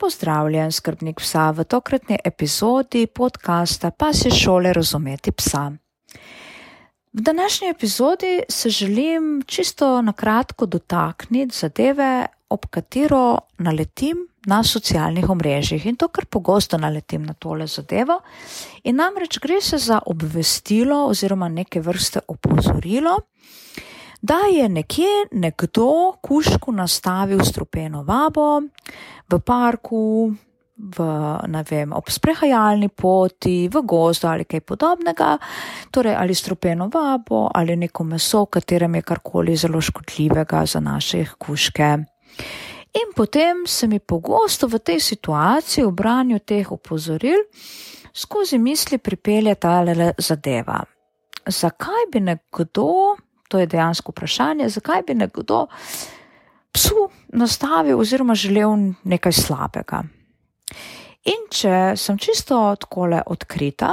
Pozdravljen, skrbnik psa v tokratni epizodi podcasta Pa si šole razumeti psa. V današnji epizodi se želim čisto na kratko dotakniti zadeve, ob katero naletim na socialnih omrežjih in to kar pogosto naletim na tole zadevo. In namreč gre se za obvestilo oziroma neke vrste opozorilo, da je nekje nekdo kušku nastavil strupeno vabo v parku, v, ne vem, ob sprehajalni poti, v gozdu ali kaj podobnega, torej ali strupeno vabo ali neko meso, v katerem je karkoli zelo škodljivega za naše kuške. In potem se mi pogosto v tej situaciji, v branju teh opozoril, skozi misli pripelje ta zadeva. Zakaj bi nekdo To je dejansko vprašanje, zakaj bi nekdo psu nastavil oziroma želel nekaj slabega. In če sem čisto takole odkrita,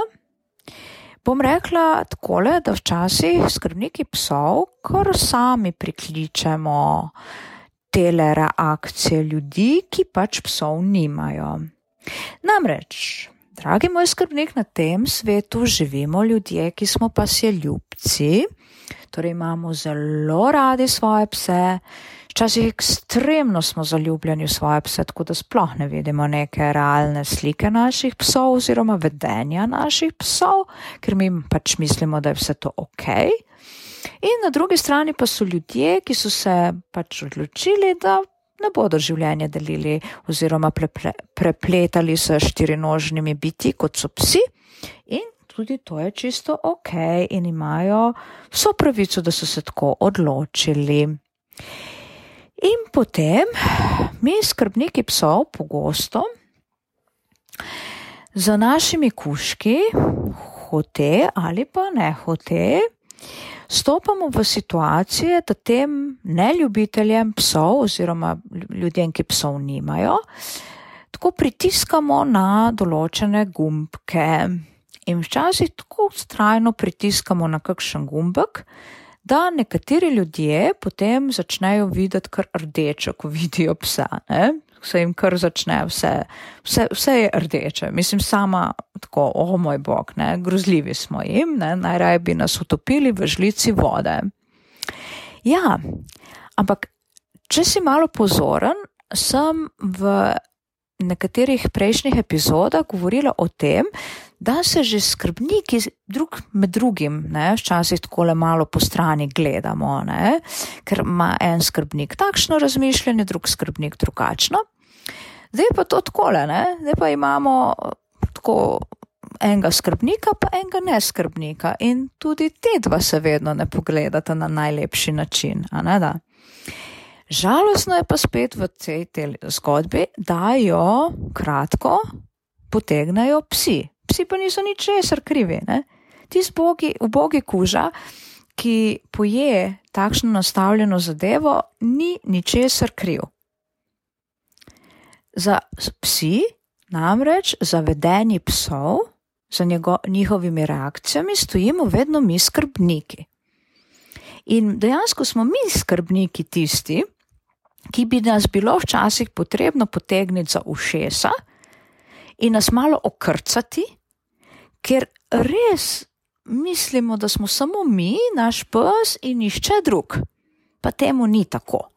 bom rekla takole, da včasih skrbniki psov kar sami prikličemo tele reakcije ljudi, ki pač psov nimajo. Namreč, dragi moj skrbnik, na tem svetu živimo ljudje, ki smo pa se ljubci torej imamo zelo radi svoje pse, včasih ekstremno smo zaljubljeni v svoje pse, tako da sploh ne vidimo neke realne slike naših psov oziroma vedenja naših psov, ker mi pač mislimo, da je vse to ok. In na drugi strani pa so ljudje, ki so se pač odločili, da ne bodo življenje delili oziroma preple, prepletali s štirinožnimi biti, kot so psi, in tudi to je čisto ok in imajo vso pravico, da so se tako odločili. In potem mi, skrbniki psov, pogosto za našimi kuški, hote ali pa ne hote, stopamo v situacije, da tem neljubiteljem psov oziroma ljudem, ki psov nimajo, tako pritiskamo na določene gumbke in včasih tako ustrajno pritiskamo na kakšen gumbek, da nekateri ljudje potem začnejo videti kar rdeče, ko vidijo psa. Ne? Se jim kar začne vse, vse, vse je rdeče. Mislim, sama tako, o oh, moj bog, ne? grozljivi smo jim, najraje bi nas utopili v žlici vode. Ja, ampak če si malo pozoren, sem v nekaterih prejšnjih epizodah govorila o tem, da se že skrbniki drug med drugim, ne, včasih tako le malo po strani gledamo, ne, ker ima en skrbnik takšno razmišljanje, drug skrbnik drugačno. Zdaj pa to takole, ne, zdaj pa imamo tako enega skrbnika, pa enega neskrbnika in tudi te dva se vedno ne pogledata na najlepši način, a ne da. Žalostno je pa spet v tej zgodbi, da jo kratko potegnajo psi. Psi pa niso ničesar krivi. Ne? Ti zbogi, ubogi kuža, ki poje takšno nastavljeno zadevo, ni ničesar kriv. Za psi, namreč za vedenje psov, za njego, njihovimi reakcijami, stojimo vedno mi skrbniki. In dejansko smo mi skrbniki tisti, ki bi nas bilo včasih potrebno potegniti za ušesa in nas malo okrcati, ker res mislimo, da smo samo mi, naš pes in nišče drug. Pa temu ni tako.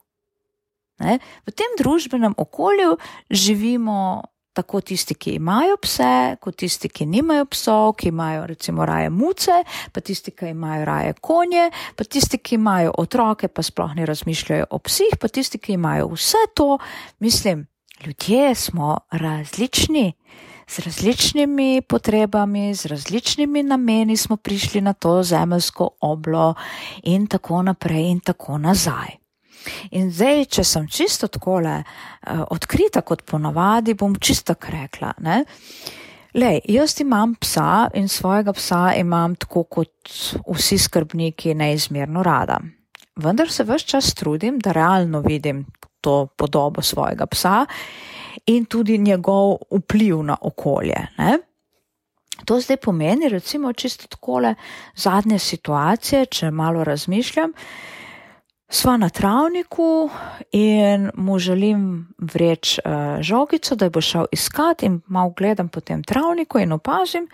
Ne? V tem družbenem okolju živimo tako tisti, ki imajo pse, kot tisti, ki nimajo psov, ki imajo recimo raje muce, pa tisti, ki imajo raje konje, pa tisti, ki imajo otroke, pa sploh ne razmišljajo o psih, pa tisti, ki imajo vse to. Mislim, ljudje smo različni. Z različnimi potrebami, z različnimi nameni smo prišli na to zemeljsko oblo, in tako naprej, in tako nazaj. In zdaj, če sem čisto takole uh, odkrita kot ponavadi, bom čisto rekla. Ne? Lej, jaz imam psa in svojega psa imam tako kot vsi skrbniki neizmerno rada. Vendar se vse čas trudim, da realno vidim to podobo svojega psa in tudi njegov vpliv na okolje. Ne? To zdaj pomeni, recimo, čisto takole zadnje situacije, če malo razmišljam. Sva na travniku in mu želim vreč uh, žogico, da bo šel iskat in malo gledam po tem travniku in opazim,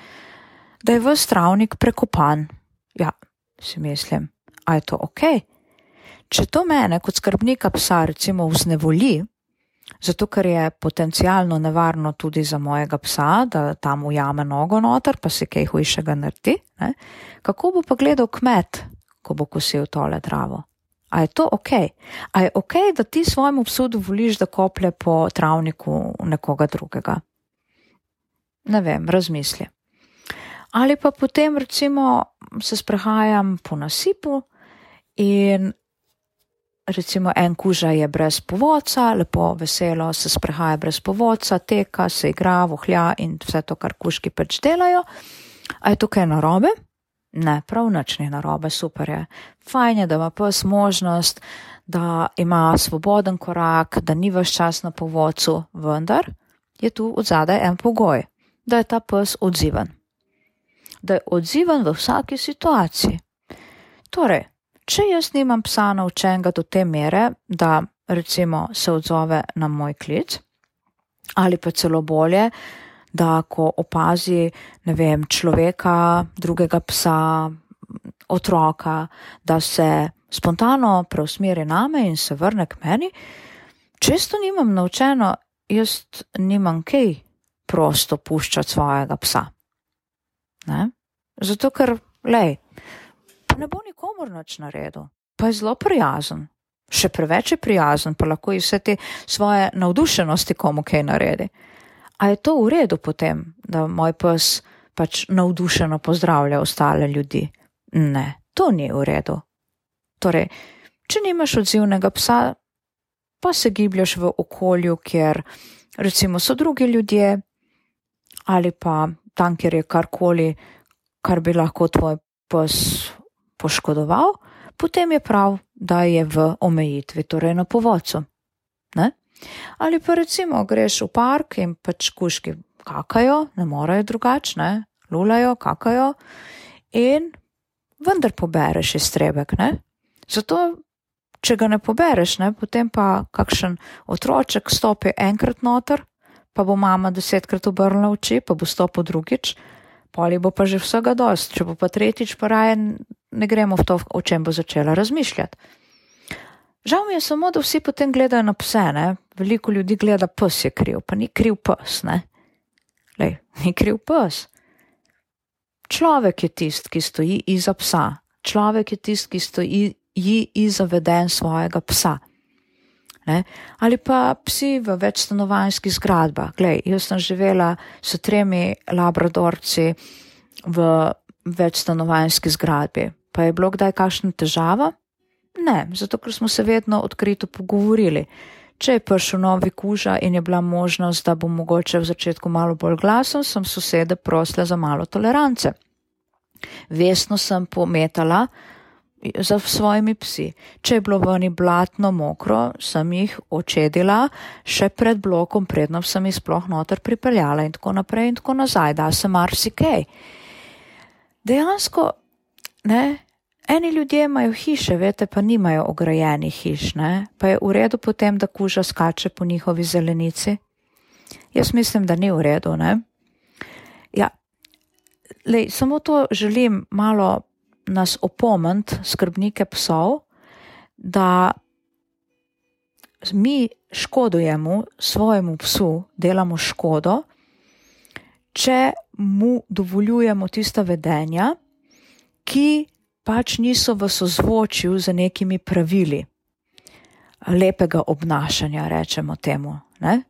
da je vse travnik prekopan. Ja, si mislim, a je to ok? Če to mene kot skrbnika psa recimo vznevoli, zato ker je potencialno nevarno tudi za mojega psa, da tam ujame nogo noter, pa se kaj hujšega naredi, ne? kako bo pa gledal kmet, ko bo kosil tole travo? A je to ok? A je ok, da ti svojemu psu dovoliš, da koplje po travniku nekoga drugega? Ne vem, razmisli. Ali pa potem recimo se sprehajam po nasipu in recimo en kuža je brez povodca, lepo veselo se sprehaja brez povodca, teka, se igra, vohlja in vse to, kar kuški pač delajo. A je tukaj narobe? Ne, prav nič ni narobe, super je. Fajn je, da ima pes možnost, da ima svoboden korak, da ni več čas na povodcu, vendar je tu od zadaj en pogoj, da je ta pes odziven. Da je odziven v vsaki situaciji. Torej, če jaz nimam psa naučenega do te mere, da recimo se odzove na moj klic, ali pa celo bolje, da ko opazi, ne vem, človeka, drugega psa, otroka, da se spontano preusmeri name in se vrne k meni, često nimam naučeno, jaz nimam kaj prosto puščati svojega psa. Ne? Zato, ker, lej, pa ne bo nikomor nič naredil, pa je zelo prijazen. Še preveč je prijazen, pa lahko iz vse te svoje navdušenosti komu kaj naredi. A je to v redu potem, da moj pes pač navdušeno pozdravlja ostale ljudi? Ne, to ni v redu. Torej, če nimaš odzivnega psa, pa se gibljaš v okolju, kjer recimo so drugi ljudje ali pa tam, kjer je karkoli, kar bi lahko tvoj pes poškodoval, potem je prav, da je v omejitvi, torej na povodcu. Ne? Ali pa recimo greš v park in pač kuški kakajo, ne morejo drugačne, lulajo, kakajo in vendar pobereš iztrebek, ne? Zato, če ga ne pobereš, ne, potem pa kakšen otroček stopi enkrat noter, pa bo mama desetkrat obrnila oči, pa bo stopil drugič, poli bo pa že vsega dost, če bo pa tretjič, pa raje ne gremo v to, o čem bo začela razmišljati. Žal mi je samo, da vsi potem gledajo na pse, ne? veliko ljudi gleda, pes je kriv, pa ni kriv pes, ne. Lej, ni kriv pes. Človek je tisti, ki stoji iza psa, človek je tisti, ki stoji iza veden svojega psa. Ne? Ali pa psi v večstanovanjskih zgradbah. Glej, jaz sem živela s tremi labradorci v večstanovanjski zgradbi. Pa je bilo kdaj kakšna težava? Ne, zato ker smo se vedno odkrito pogovorili. Če je prišel novi kuža in je bila možnost, da bo mogoče v začetku malo bolj glasen, sem sosede prosila za malo tolerance. Vesno sem pometala za svojimi psi. Če je bilo vani blatno mokro, sem jih očedila še pred blokom, predno sem jih sploh noter pripeljala in tako naprej in tako nazaj, da se marsikaj. Dejansko, ne, Eni ljudje imajo hiše, veste, pa nimajo ograjenih hiš, ne? pa je v redu potem, da kuža skače po njihovi zelenici. Jaz mislim, da ni v redu. Ne? Ja, lej, samo to želim malo nas opomniti, skrbnike psov, da mi škodujemo svojemu psu, delamo škodo, če mu dovoljujemo tista vedenja, ki pač niso v sozvočju z nekimi pravili lepega obnašanja, rečemo temu. Ne?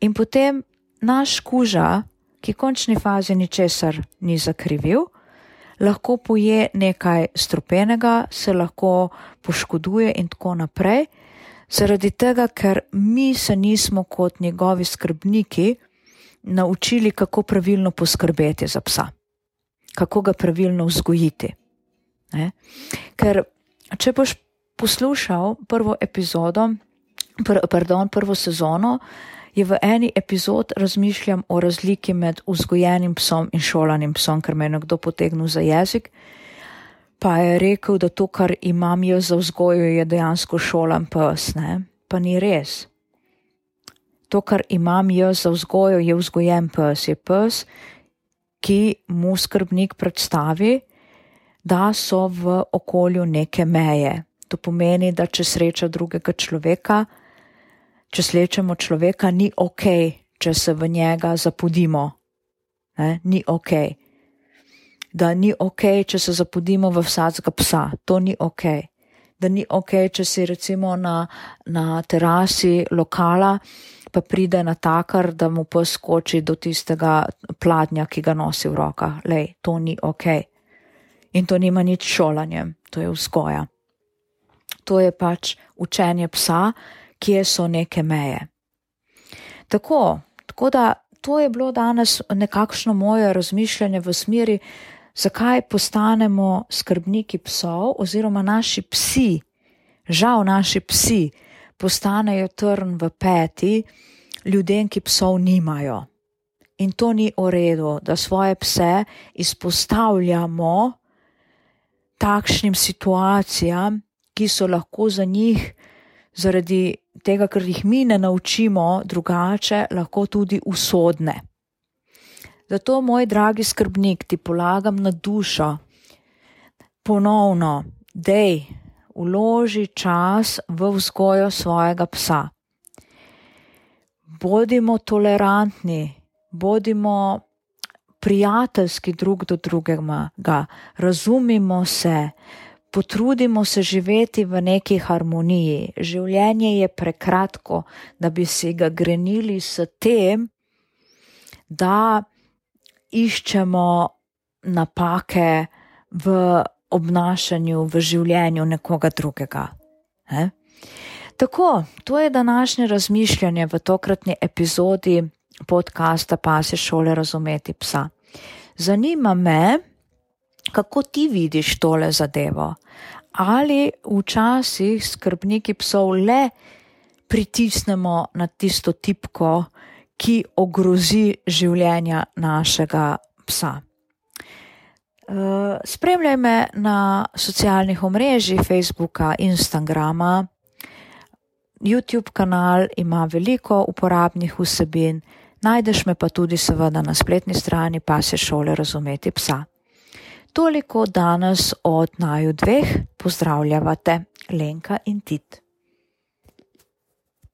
In potem naš kuža, ki v končni fazi ničesar ni zakrivil, lahko poje nekaj strupenega, se lahko poškoduje in tako naprej, zaradi tega, ker mi se nismo kot njegovi skrbniki naučili, kako pravilno poskrbeti za psa, kako ga pravilno vzgojiti. Ne? Ker če boš poslušal prvo epizodo, pr, pardon, prvo sezono, je v eni epizod razmišljam o razliki med vzgojenim psom in šolanim psom, ker me je nekdo potegnil za jezik. pa je rekel, da to, kar imam jaz za vzgojo, je dejansko šolan pes, ne? pa ni res. To, kar imam jaz za vzgojo, je vzgojen pes, je pes, ki mu skrbnik predstavi, da so v okolju neke meje. To pomeni, da če sreča drugega človeka, če slečemo človeka, ni ok, če se v njega zapudimo. Ne? Ni ok. Da ni ok, če se zapudimo v vsakega psa, to ni ok. Da ni ok, če si recimo na, na terasi lokala, pa pride na takar, da mu pes skoči do tistega pladnja, ki ga nosi v rokah. Lej, to ni ok. In to nima nič šolanjem, to je vzgoja. To je pač učenje psa, kje so neke meje. Tako, tako da to je bilo danes nekakšno moje razmišljanje v smeri, zakaj postanemo skrbniki psov oziroma naši psi, žal naši psi, postanejo trn v peti ljudem, ki psov nimajo. In to ni v redu, da svoje pse izpostavljamo takšnim situacijam, ki so lahko za njih, zaradi tega, ker jih mi ne naučimo drugače, lahko tudi usodne. Zato, moj dragi skrbnik, ti polagam na dušo, ponovno, dej, uloži čas v vzgojo svojega psa. Bodimo tolerantni, bodimo prijateljski drug do drugega, razumimo se, potrudimo se živeti v neki harmoniji. Življenje je prekratko, da bi si ga grenili s tem, da iščemo napake v obnašanju, v življenju nekoga drugega. Ne? Tako, to je današnje razmišljanje v tokratni epizodi podcasta Pase šole razumeti psa. Zanima me, kako ti vidiš tole zadevo. Ali včasih skrbniki psov le pritisnemo na tisto tipko, ki ogrozi življenja našega psa. Eh, spremljaj me na socialnih omrežjih, Facebooka, Instagrama. YouTube kanal ima veliko uporabnih vsebin, najdeš me pa tudi seveda na spletni strani Pase šole razumeti psa. Toliko danes od naju dveh, pozdravljavate Lenka in Tit.